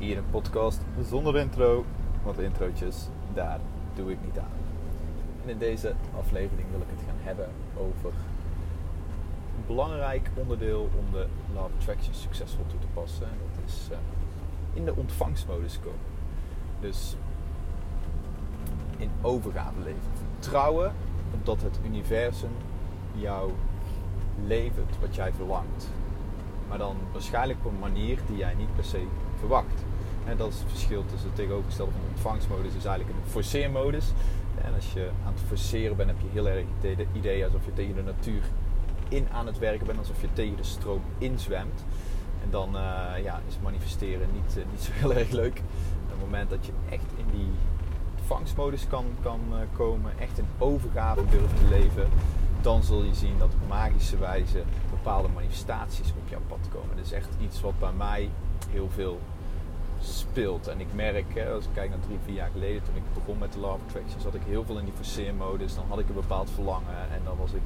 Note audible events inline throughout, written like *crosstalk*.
Hier een podcast zonder intro, want introotjes, daar doe ik niet aan. En in deze aflevering wil ik het gaan hebben over een belangrijk onderdeel om de Law of Attraction succesvol toe te passen. En dat is uh, in de ontvangstmodus komen. Dus in overgave leven. Vertrouwen dat het universum jou levert wat jij verlangt. Maar dan waarschijnlijk op een manier die jij niet per se verwacht. En dat is het verschil tussen het tegenovergestelde van de ontvangstmodus is eigenlijk een forceermodus. En als je aan het forceren bent, heb je heel erg het idee alsof je tegen de natuur in aan het werken bent, alsof je tegen de stroom inzwemt. En dan uh, ja, is manifesteren niet, uh, niet zo heel erg leuk. Op het moment dat je echt in die ontvangstmodus kan, kan uh, komen, echt in overgave durft te leven, dan zul je zien dat op magische wijze bepaalde manifestaties op jouw pad komen. Dat is echt iets wat bij mij heel veel speelt. En ik merk, hè, als ik kijk naar drie, vier jaar geleden, toen ik begon met de of Attraction, zat ik heel veel in die forceermodus. Dan had ik een bepaald verlangen en dan was ik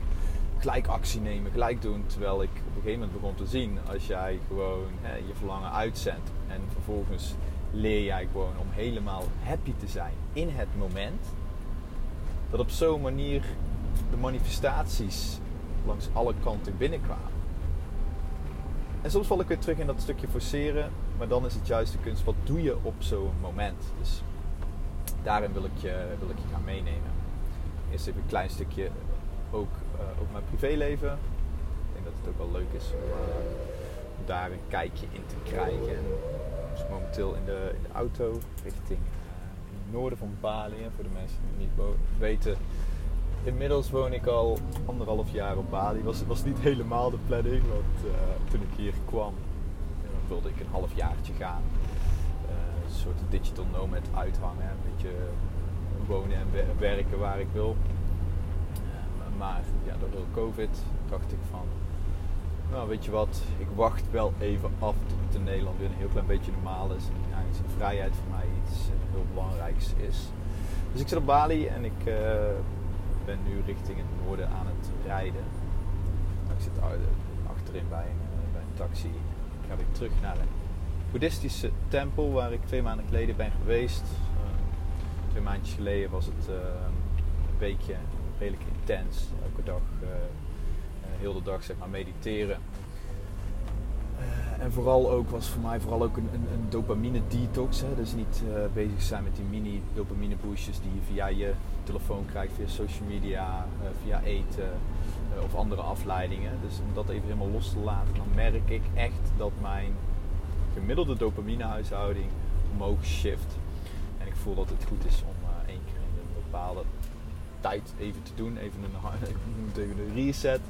gelijk actie nemen, gelijk doen. Terwijl ik op een gegeven moment begon te zien, als jij gewoon hè, je verlangen uitzendt en vervolgens leer jij gewoon om helemaal happy te zijn in het moment, dat op zo'n manier de manifestaties langs alle kanten binnenkwamen. En soms val ik weer terug in dat stukje forceren, maar dan is het juist de kunst, wat doe je op zo'n moment? Dus daarin wil ik, je, wil ik je gaan meenemen. Eerst even een klein stukje ook, uh, mijn privéleven. Ik denk dat het ook wel leuk is om uh, daar een kijkje in te krijgen. En dus momenteel in de, auto richting uh, het noorden van Bali. Voor de mensen die het niet weten, inmiddels woon ik al anderhalf jaar op Bali. Was, was niet helemaal de planning, want uh, toen ik hier kwam uh, wilde ik een half jaartje gaan. Uh, een soort digital nomad uithangen, een beetje wonen en werken waar ik wil. maar ja, door COVID dacht ik van, nou weet je wat, ik wacht wel even af tot het in Nederland weer een heel klein beetje normaal is. En vrijheid voor mij iets heel belangrijks is. Dus ik zit op Bali en ik ben nu richting het noorden aan het rijden. Ik zit achterin bij een, eh, bij een taxi. Ik ga weer terug naar een boeddhistische tempel waar ik twee maanden geleden ben geweest. Uh, twee maandjes geleden was het uh, een weekje redelijk intens. Elke dag, heel de dag zeg maar mediteren. En vooral ook was voor mij vooral ook een, een, een dopamine detox. Hè? Dus niet bezig zijn met die mini dopamine boostjes die je via je telefoon krijgt via social media, uh, via eten of andere afleidingen. Dus om dat even helemaal los te laten, dan merk ik echt dat mijn gemiddelde dopaminehuishouding omhoog shift. En ik voel dat het goed is om één keer in een bepaalde tijd even te doen, even een, *laughs* even een reset.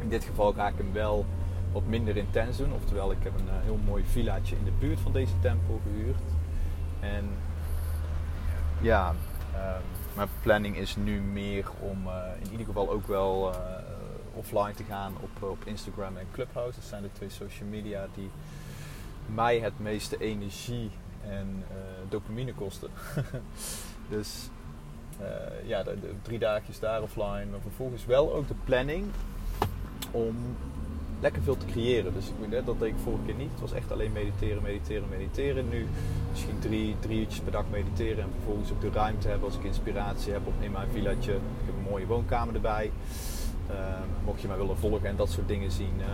In dit geval ga ik hem wel wat minder intens doen. Oftewel, ik heb een heel mooi villaatje in de buurt van deze tempel gehuurd. En ja, um, mijn planning is nu meer om uh, in ieder geval ook wel uh, offline te gaan op, op Instagram en Clubhouse. Dat zijn de twee social media die mij het meeste energie en dopamine kosten. *laughs* dus ja, de, de, drie dagjes daar offline. Maar vervolgens wel ook de planning om lekker veel te creëren. Dus ik dat deed ik vorige keer niet. Het was echt alleen mediteren, mediteren, mediteren. Nu misschien drie, drie uurtjes per dag mediteren en vervolgens ook de ruimte hebben als ik inspiratie heb op in mijn villaatje. Ik heb een mooie woonkamer erbij. Uh, mocht je mij willen volgen en dat soort dingen zien, uh,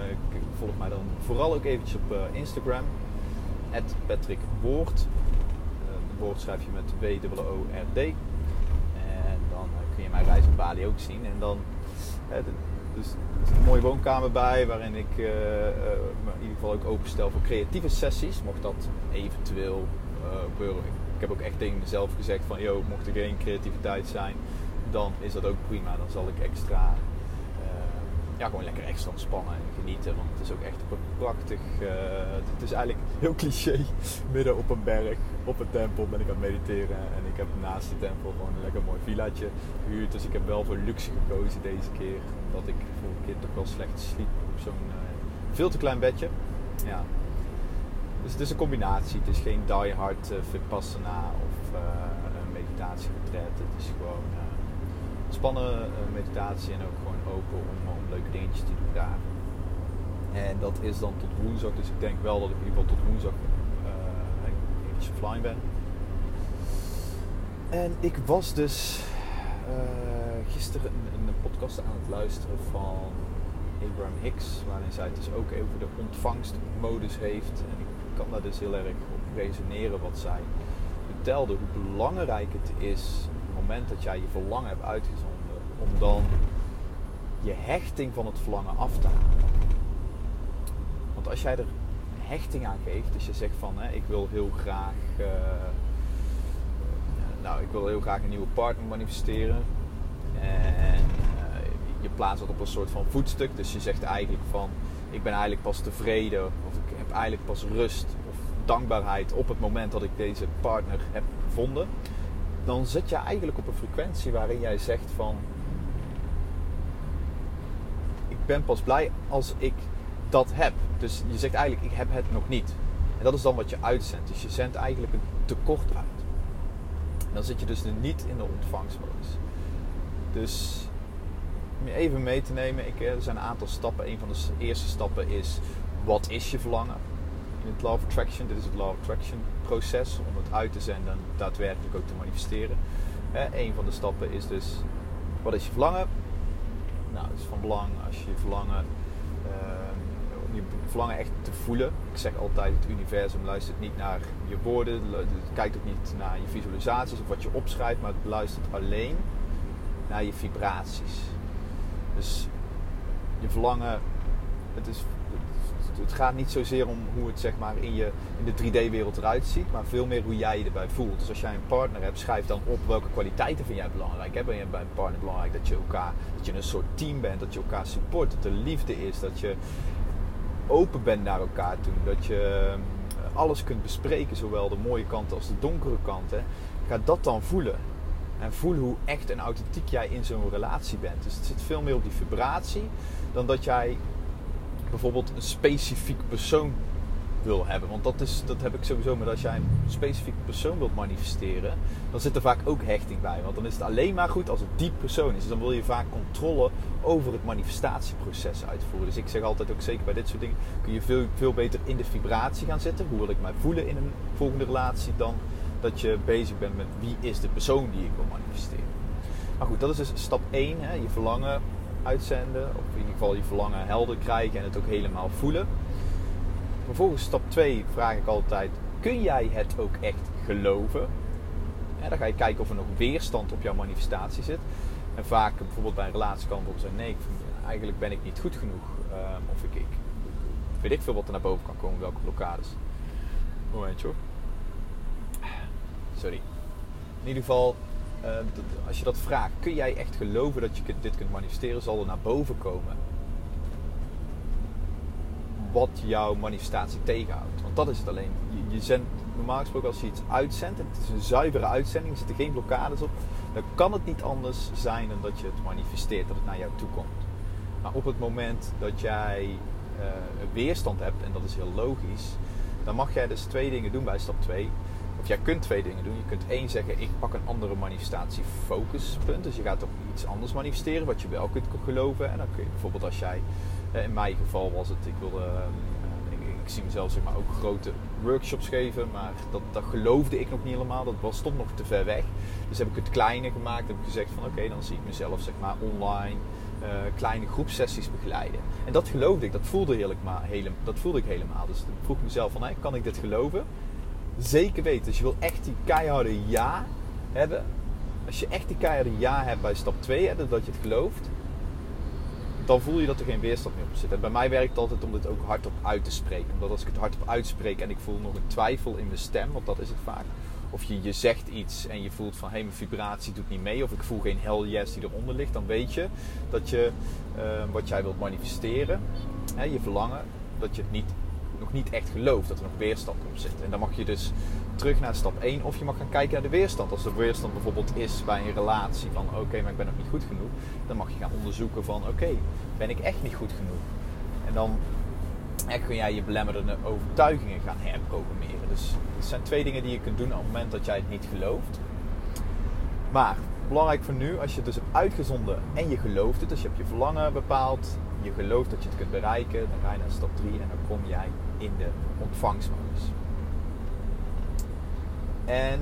volg mij dan vooral ook eventjes op uh, Instagram. Patrick Woord. woord schrijf je met W-O-O-R-D. En dan kun je mijn reis in Bali ook zien. En dan dus er zit een mooie woonkamer bij waarin ik uh, uh, in ieder geval ook openstel voor creatieve sessies. Mocht dat eventueel uh, gebeuren. Ik heb ook echt tegen mezelf gezegd van, joh, mocht er geen creativiteit zijn, dan is dat ook prima. Dan zal ik extra, ja, gewoon lekker extra ontspannen en genieten. Want het is ook echt een prachtig, het is eigenlijk heel cliché, *laughs* midden op een berg, op een tempel ben ik aan het mediteren. En ik heb naast die tempel gewoon een lekker mooi villaatje gehuurd. Dus ik heb wel voor luxe gekozen deze keer dat ik vorige keer toch wel slecht sliep op zo'n uh, veel te klein bedje. Ja. Dus het is een combinatie. Het is geen die hard uh, vipassana of een meditatieretreat. Het is gewoon spannen meditatie en ook om, om leuke dingetjes te doen daar. En dat is dan tot woensdag. Dus ik denk wel dat ik in ieder geval tot woensdag. offline ben. En ik was dus uh, gisteren een, een, podcast aan het luisteren van Abraham Hicks, waarin zij het dus ook over de ontvangstmodus heeft. En ik kan daar dus heel erg op resoneren wat zij vertelde, hoe belangrijk het is op het moment dat jij je verlangen hebt uitgezonden, om dan je hechting van het verlangen af te halen. Want als jij er hechting aan geeft, dus je zegt van hè, ik wil heel graag. Uh, nou, ik wil heel graag een nieuwe partner manifesteren. En uh, je plaatst dat op een soort van voetstuk. Dus je zegt eigenlijk van ik ben eigenlijk pas tevreden of ik heb eigenlijk pas rust of dankbaarheid op het moment dat ik deze partner heb gevonden. Dan zet je eigenlijk op een frequentie waarin jij zegt van ben pas blij als ik dat heb. Dus je zegt eigenlijk ik heb het nog niet. En dat is dan wat je uitzendt. Dus je zendt eigenlijk een tekort uit. dan zit je dus niet in de ontvangstmodus. Dus om je even mee te nemen, ik, er zijn een aantal stappen. Een van de eerste stappen is, wat is je verlangen? In het Law of Attraction, dit is het Law of Attraction proces om het uit te zenden en daadwerkelijk ook te manifesteren. een van de stappen is dus, wat is je verlangen? Nou, het is van belang als je verlangen, uh, je verlangen echt te voelen. Ik zeg altijd, het universum luistert niet naar je woorden, het kijkt ook niet naar je visualisaties of wat je opschrijft, maar het luistert alleen naar je vibraties. Dus je verlangen, het, is, het gaat niet zozeer om hoe het zeg maar in, je, in de 3D-wereld eruit ziet, maar veel meer hoe jij je erbij voelt. Dus als jij een partner hebt, schrijf dan op welke kwaliteiten vind jij belangrijk. Ben je bij een partner belangrijk dat je elkaar, dat je een soort team bent, dat je elkaar support, dat er liefde is, dat je open bent naar elkaar toe, dat je eh, alles kunt bespreken, zowel de mooie kanten als de donkere kanten. Ga dat dan voelen. En voel hoe echt en authentiek jij in zo'n relatie bent. Dus het zit veel meer op die vibratie dan dat jij bijvoorbeeld een specifiek persoon wil hebben. Want dat, is, dat heb ik sowieso met als jij een specifieke persoon wilt manifesteren, dan zit er vaak ook hechting bij. Want dan is het alleen maar goed als het die persoon is. Dus dan wil je vaak controle over het manifestatieproces uitvoeren. Dus ik zeg altijd ook zeker bij dit soort dingen kun je veel, veel beter in de vibratie gaan zitten. Hoe wil ik mij voelen in een volgende relatie dan dat je bezig bent met wie is de persoon die ik wil manifesteren. Maar goed, dat is dus stap 1. Hè, je verlangen uitzenden. Of in ieder geval je verlangen helder krijgen en het ook helemaal voelen. Vervolgens stap 2 vraag ik altijd, kun jij het ook echt geloven? dan ga je kijken of er nog weerstand op jouw manifestatie zit. En vaak bijvoorbeeld bij een relatie kan bijvoorbeeld zijn, nee, eigenlijk ben ik niet goed genoeg. Ehm, of ik, ik weet ik veel wat er naar boven kan komen, welke blokkades. Momentje hoor sorry. In ieder geval, uh, als je dat vraagt, kun jij echt geloven dat je dit kunt manifesteren, zal er naar boven komen wat jouw manifestatie tegenhoudt. Want dat is het alleen. Je, zendt, normaal gesproken als je iets uitzendt, en het is een zuivere uitzending, er zitten geen blokkades op, dan kan het niet anders zijn dan dat je het manifesteert, dat het naar jou toe komt. Maar op het moment dat jij uh, weerstand hebt, en dat is heel logisch, dan mag jij dus twee dingen doen bij stap 2 of jij kunt twee dingen doen. Je kunt één zeggen, ik pak een andere manifestatie focuspunt. Dus je gaat toch iets anders manifesteren wat je wel kunt geloven. En dan kun je bijvoorbeeld als jij, eh, in mijn geval was het, ik wilde, eh, ik, ik zie mezelf zeg maar ook grote workshops geven. Maar dat, dat geloofde ik nog niet helemaal. Dat was, stond nog te ver weg. Dus heb ik het kleiner gemaakt. Heb ik gezegd van oké, dan zie ik mezelf zeg maar online. Uh, kleine groepsessies begeleiden. En dat geloofde ik, dat voelde, heerlijk, maar, hele, dat voelde ik helemaal. Dus ik vroeg mezelf van, hey, kan ik dit geloven? Zeker weten. Dus je wil echt die keiharde ja hebben. Als je echt die keiharde ja hebt bij stap 2, hè, dat je het gelooft, dan voel je dat er geen weerstand meer op zit. En bij mij werkt het altijd om dit ook hardop uit te spreken. Omdat als ik het hardop uitspreek en ik voel nog een twijfel in mijn stem, want dat is het vaak. Of je, je zegt iets en je voelt van hé, hey, mijn vibratie doet niet mee. Of ik voel geen hell yes die eronder ligt. Dan weet je dat je uh, wat jij wilt manifesteren, hè, je verlangen, dat je het niet niet echt gelooft dat er nog weerstand op zit. En dan mag je dus terug naar stap 1 of je mag gaan kijken naar de weerstand. Als de weerstand bijvoorbeeld is bij een relatie van oké, maar ik ben nog niet goed genoeg. Dan mag je gaan onderzoeken van oké, ben ik echt niet goed genoeg? En dan echt kun jij je belemmerende overtuigingen gaan herprogrammeren. Dus het zijn twee dingen die je kunt doen op het moment dat jij het niet gelooft. Maar belangrijk voor nu, als je het dus hebt uitgezonden en je gelooft het, dus je hebt je verlangen bepaald, je gelooft dat je het kunt bereiken, dan ga je naar stap 3 en dan kom jij in de ontvangstmodus. En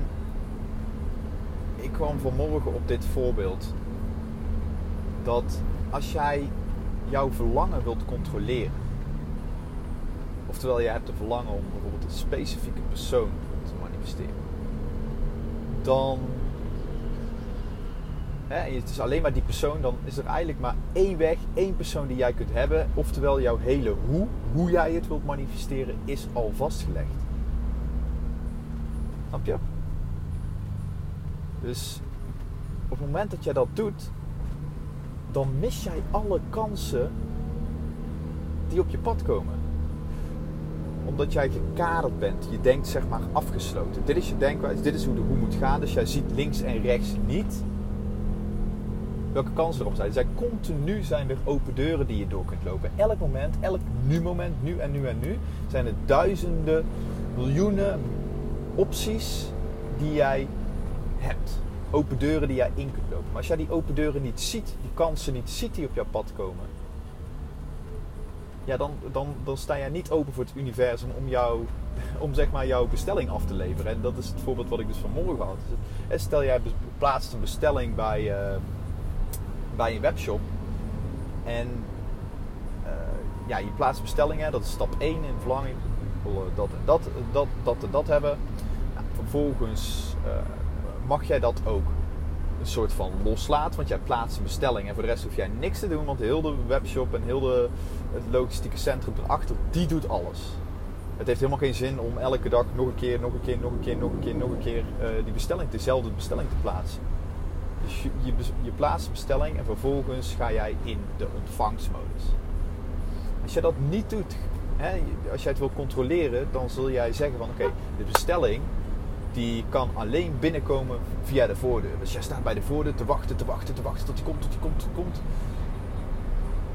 ik kwam vanmorgen op dit voorbeeld. Dat als jij jouw verlangen wilt controleren. Oftewel, je hebt een verlangen om bijvoorbeeld een specifieke persoon te manifesteren. Dan. Hè, het is alleen maar die persoon, dan is er eigenlijk maar één weg, één persoon die jij kunt hebben. Oftewel, jouw hele hoe, hoe jij het wilt manifesteren, is al vastgelegd. Snap je? Dus op het moment dat jij dat doet, dan mis jij alle kansen die op je pad komen. Omdat jij gekaderd bent. Je denkt zeg maar afgesloten. Dit is je denkwijze, dit is hoe de hoe moet gaan. Dus jij ziet links en rechts niet welke kansen erop zijn. Er zijn continu zijn er open deuren die je door kunt lopen. Elk moment, elk nu moment, nu en nu en nu, zijn er duizenden, miljoenen opties die jij hebt. Open deuren die jij in kunt lopen. Maar als jij die open deuren niet ziet, die kansen niet ziet die op jouw pad komen, ja, dan, dan, dan sta jij niet open voor het universum om, jou, *laughs* om zeg maar jouw bestelling af te leveren. En dat is het voorbeeld wat ik dus vanmorgen had. Dus, stel jij plaatst een bestelling bij, uh, bij een webshop en uh, ja, je plaatst bestellingen, dat is stap 1 in verlanging. Wil dat en dat, dat, dat en dat hebben. Nou, vervolgens uh, mag jij dat ook een soort van loslaten. Want jij plaatst een bestelling en voor de rest hoef jij niks te doen. Want heel de webshop en heel de, het logistieke centrum erachter, die doet alles. Het heeft helemaal geen zin om elke dag nog een keer, nog een keer, nog een keer, nog een keer, nog een keer die bestelling, dezelfde bestelling te plaatsen. Dus je, je, plaatst een bestelling en vervolgens ga jij in de ontvangstmodus. Als je dat niet doet, hè, als jij het wil controleren, dan zul jij zeggen van oké, de bestelling die kan alleen binnenkomen via de voordeur. Dus jij staat bij de voordeur te wachten, te wachten, te wachten tot die komt, tot die komt, tot die komt.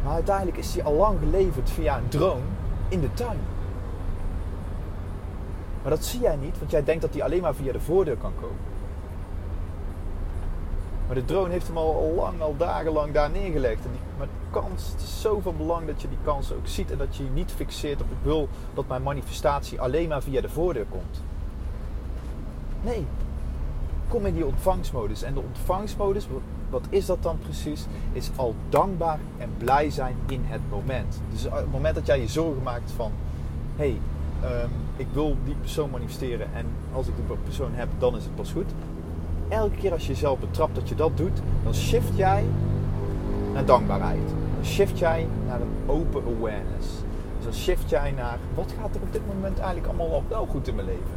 Maar uiteindelijk is die al lang geleverd via een drone in de tuin. Maar dat zie jij niet, want jij denkt dat die alleen maar via de voordeur kan komen. Maar de drone heeft hem al, lang, al dagenlang daar neergelegd. En die, maar kans, het is zo van belang dat je die kans ook ziet en dat je je niet fixeert op ik wil dat mijn manifestatie alleen maar via de voordeur komt. Nee. Kom in die ontvangstmodus. En de ontvangstmodus, wat is dat dan precies? Is al dankbaar en blij zijn in het moment. Dus het moment dat jij je zorgen maakt van... Hé, hey, um, ik wil die persoon manifesteren en als ik de persoon heb, dan is het pas goed. Elke keer als je jezelf betrapt dat je dat doet, dan shift jij naar dankbaarheid. Dan shift jij naar een open awareness. Dus dan shift jij naar wat gaat er op dit moment eigenlijk allemaal wel goed in mijn leven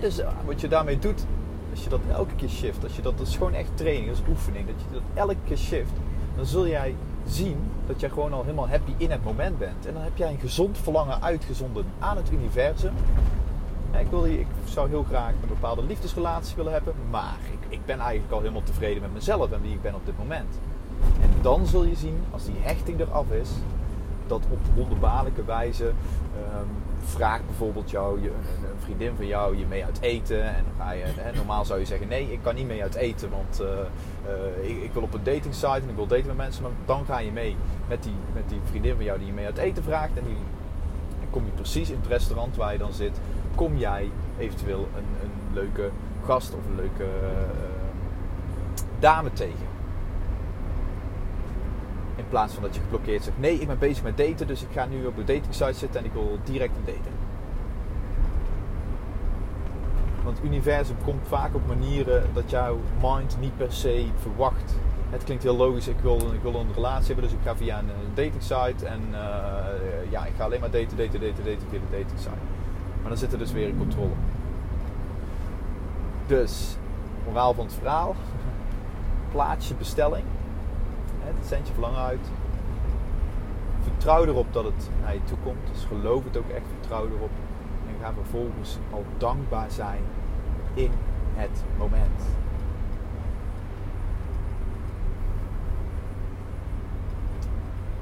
dus eh, wat je daarmee doet, als je dat elke keer shift, als je dat, dat is gewoon echt training, is oefening, dat je dat elke keer shift, dan zul jij zien dat jij gewoon al helemaal happy in het moment bent. En dan heb jij een gezond verlangen uitgezonden aan het universum. Ik, wil, ik zou heel graag een bepaalde liefdesrelatie willen hebben, maar ik, ik ben eigenlijk al helemaal tevreden met mezelf en wie ik ben op dit moment. En dan zul je zien, als die hechting eraf is, dat op wonderbaarlijke wijze um, vraagt bijvoorbeeld jou, je, een, vriendin van jou je mee uit eten. En dan ga je, hè, normaal zou je zeggen, nee, ik kan niet mee uit eten, want uh, uh, ik, ik, wil op een dating site en ik wil daten met mensen. Maar dan ga je mee met die, met die vriendin van jou die je mee uit eten vraagt. En, die, en kom je precies in het restaurant waar je dan zit, kom jij eventueel een, een leuke gast of een leuke uh, dame tegen. In plaats van dat je geblokkeerd zegt: nee, ik ben bezig met daten, dus ik ga nu op de dating site zitten en ik wil direct een daten. Want het universum komt vaak op manieren dat jouw mind niet per se verwacht. Het klinkt heel logisch, ik wil, ik wil een relatie hebben, dus ik ga via een dating site en uh, ja, ik ga alleen maar daten, daten, daten, daten via dating site. Maar dan zit er dus weer in controle. Dus, moraal van het verhaal: *laughs* plaats je bestelling zend je verlangen uit. Vertrouw erop dat het naar je toe komt. Dus geloof het ook echt, vertrouw erop. En ga vervolgens al dankbaar zijn in het moment.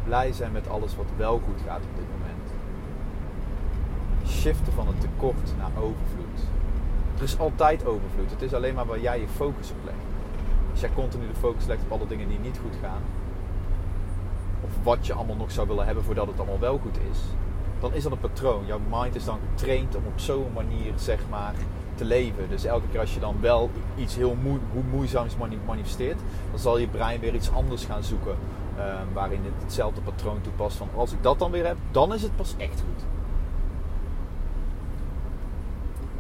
Blij zijn met alles wat wel goed gaat op dit moment. Shiften van het tekort naar overvloed. Er is altijd overvloed. Het is alleen maar waar jij je focus op legt. Als jij continu de focus legt op alle dingen die niet goed gaan, of wat je allemaal nog zou willen hebben voordat het allemaal wel goed is, dan is dat een patroon. Jouw mind is dan getraind om op zo'n manier zeg maar te leven. Dus elke keer als je dan wel iets heel moe, moeizaams manifesteert, dan zal je brein weer iets anders gaan zoeken. Ehm, waarin het hetzelfde patroon toepast van als ik dat dan weer heb, dan is het pas echt goed.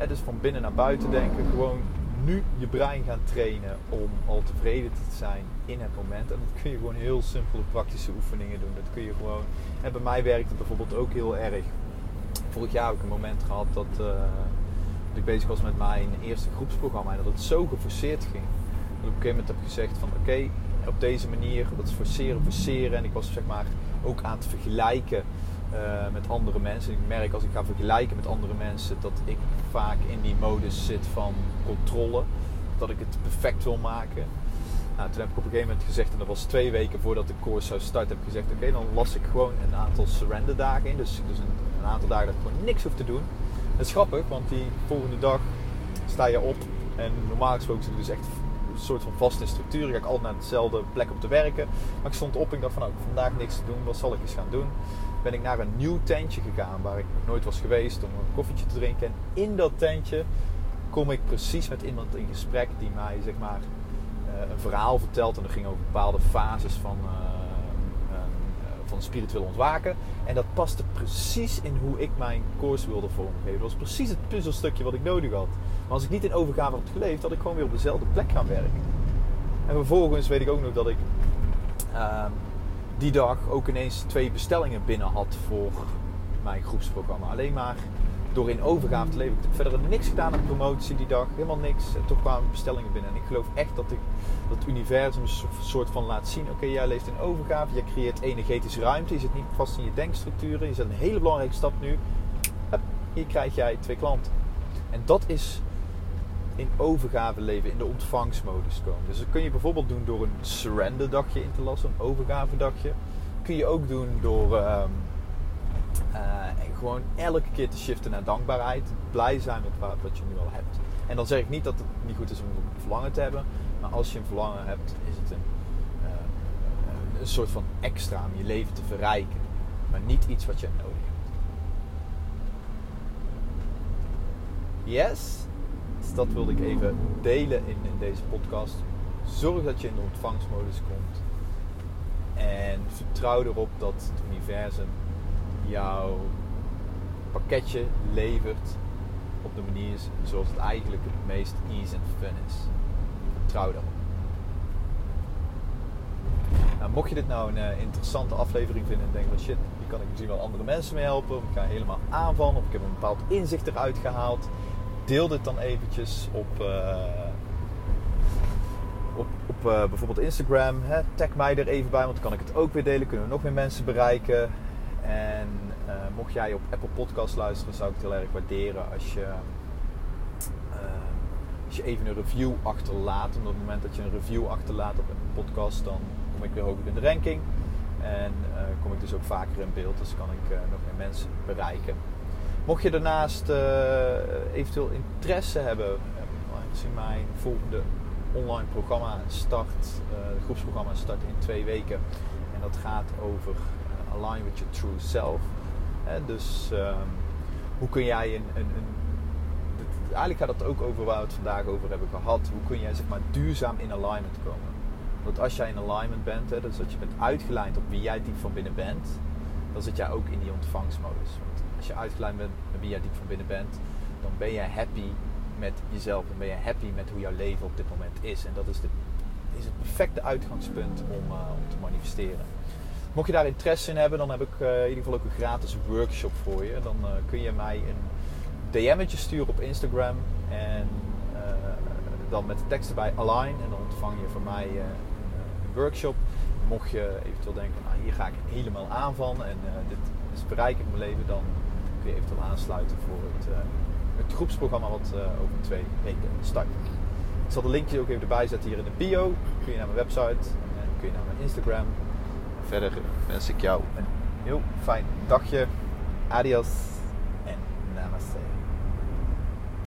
Dus van binnen naar buiten denken, gewoon nu je brein gaan trainen om al tevreden te zijn in het moment. En dat kun je gewoon heel simpele praktische oefeningen doen. Dat kun je gewoon. En bij mij werkt het bijvoorbeeld ook heel erg. Vorig jaar heb ik een moment gehad dat, uh, dat ik bezig was met mijn eerste groepsprogramma en dat het zo geforceerd ging. Dat ik op een gegeven moment heb gezegd van oké, op deze manier, dat is forceren, forceren. En ik was zeg maar ook aan het vergelijken uh, met andere mensen. Ik merk als ik ga vergelijken met andere mensen dat ik vaak in die modus zit van controle. Dat ik het perfect wil maken. Nou, toen heb ik op een gegeven moment gezegd, en dat was twee weken voordat de course zou starten, heb ik gezegd: Oké, dan las ik gewoon een aantal surrender dagen in. Dus, dus een, aantal dagen dat ik gewoon niks hoef te doen. Dat is grappig, want die volgende dag sta je op. En normaal gesproken zit ik dus echt een soort van vaste structuur. Ik ga altijd naar dezelfde plek om te werken. Maar ik stond op en ik dacht van nou, vandaag niks te doen. Wat zal ik eens gaan doen? Ben ik naar een nieuw tentje gegaan waar ik nog nooit was geweest om een koffietje te drinken. En in dat tentje kom ik precies met iemand in gesprek die mij zeg maar eh, een verhaal vertelt. En dat ging over bepaalde fases van, uh, van spiritueel ontwaken. En dat paste precies in hoe ik mijn course wilde vormgeven. Dat was precies het puzzelstukje wat ik nodig had. Maar als ik niet in overgave had geleefd, had ik gewoon weer op dezelfde plek gaan werken. En vervolgens weet ik ook nog dat ik ehm, die dag ook ineens twee bestellingen binnen had voor mijn groepsprogramma. Alleen maar door in overgave te leven. Ik heb verder niks gedaan aan promotie die dag, helemaal niks. En toch kwamen bestellingen binnen. En ik geloof echt dat ik dat het universum soort van laat zien: oké, jij leeft in overgave, je creëert energetische ruimte, je zit niet vast in je denkstructuren, je zet een hele belangrijke stap nu. Hier krijg jij twee klanten. En dat is in overgave leven, in de ontvangstmodus komen. Dus dat kun je bijvoorbeeld doen door een surrender dagje in te lassen, een overgave dagje. Kun je ook doen door uh, uh, gewoon elke keer te shiften naar dankbaarheid. Blij zijn met wat, wat je nu al hebt. En dan zeg ik niet dat het niet goed is om een verlangen te hebben. Maar als je een verlangen hebt, is het een, uh, een soort van extra om je leven te verrijken. Maar niet iets wat je nodig hebt. Yes? Dat wilde ik even delen in, in deze podcast. Zorg dat je in de ontvangstmodus komt. En vertrouw erop dat het universum jouw pakketje levert op de manier zoals het eigenlijk het meest easy en fun is. Vertrouw daarop. Nou, mocht je dit nou een uh, interessante aflevering vinden en denken van shit, hier kan ik misschien wel andere mensen mee helpen, of ik ga helemaal aanvallen, of ik heb een bepaald inzicht eruit gehaald, deel dit dan eventjes op, uh, op, uh, bijvoorbeeld Instagram. Hè? Tag mij er even bij, want dan kan ik het ook weer delen. Kunnen we nog meer mensen bereiken. En uh, mocht jij op Apple Podcast luisteren, zou ik het heel erg waarderen als je, als je even een review achterlaat. En op het moment dat je een review achterlaat op een podcast, dan kom ik weer hoger in de ranking. En kom ik dus ook vaker in beeld, dus kan ik nog meer mensen bereiken. Mocht je daarnaast uh, eventueel interesse hebben, uh, mijn volgende online programma start, het groepsprogramma start in twee weken. En dat gaat over Align with your true self. dus um, hoe kun jij een, een, een eigenlijk gaat het ook over waar we het vandaag over hebben gehad. Hoe kun jij zeg maar duurzaam in alignment komen? Want als jij in alignment bent, hè, dus dat je bent uitgelijnd op wie jij diep van binnen bent, dan zit jij ook in die ontvangstmodus als je uitgeleid bent met wie jij diep van binnen bent, dan ben je happy met jezelf. Dan ben je happy met hoe jouw leven op dit moment is. En dat is, de, is het perfecte uitgangspunt om, uh, om te manifesteren. Mocht je daar interesse in hebben, dan heb ik uh, in ieder geval ook een gratis workshop voor je. Dan uh, kun je mij een DM'tje sturen op Instagram. En dan met de tekst erbij align. En dan ontvang je van mij een workshop. Mocht je eventueel denken, nou, hier ga ik helemaal aan van. En dit is bereik ik mijn leven, dan kun je eventueel aansluiten voor het, uh, het groepsprogramma wat uh, over twee weken start. Ik zal de linkje ook even erbij zetten hier in de bio. Kun je naar mijn website en kun je naar mijn Instagram. Verder wens ik jou een heel fijn dagje. Adios.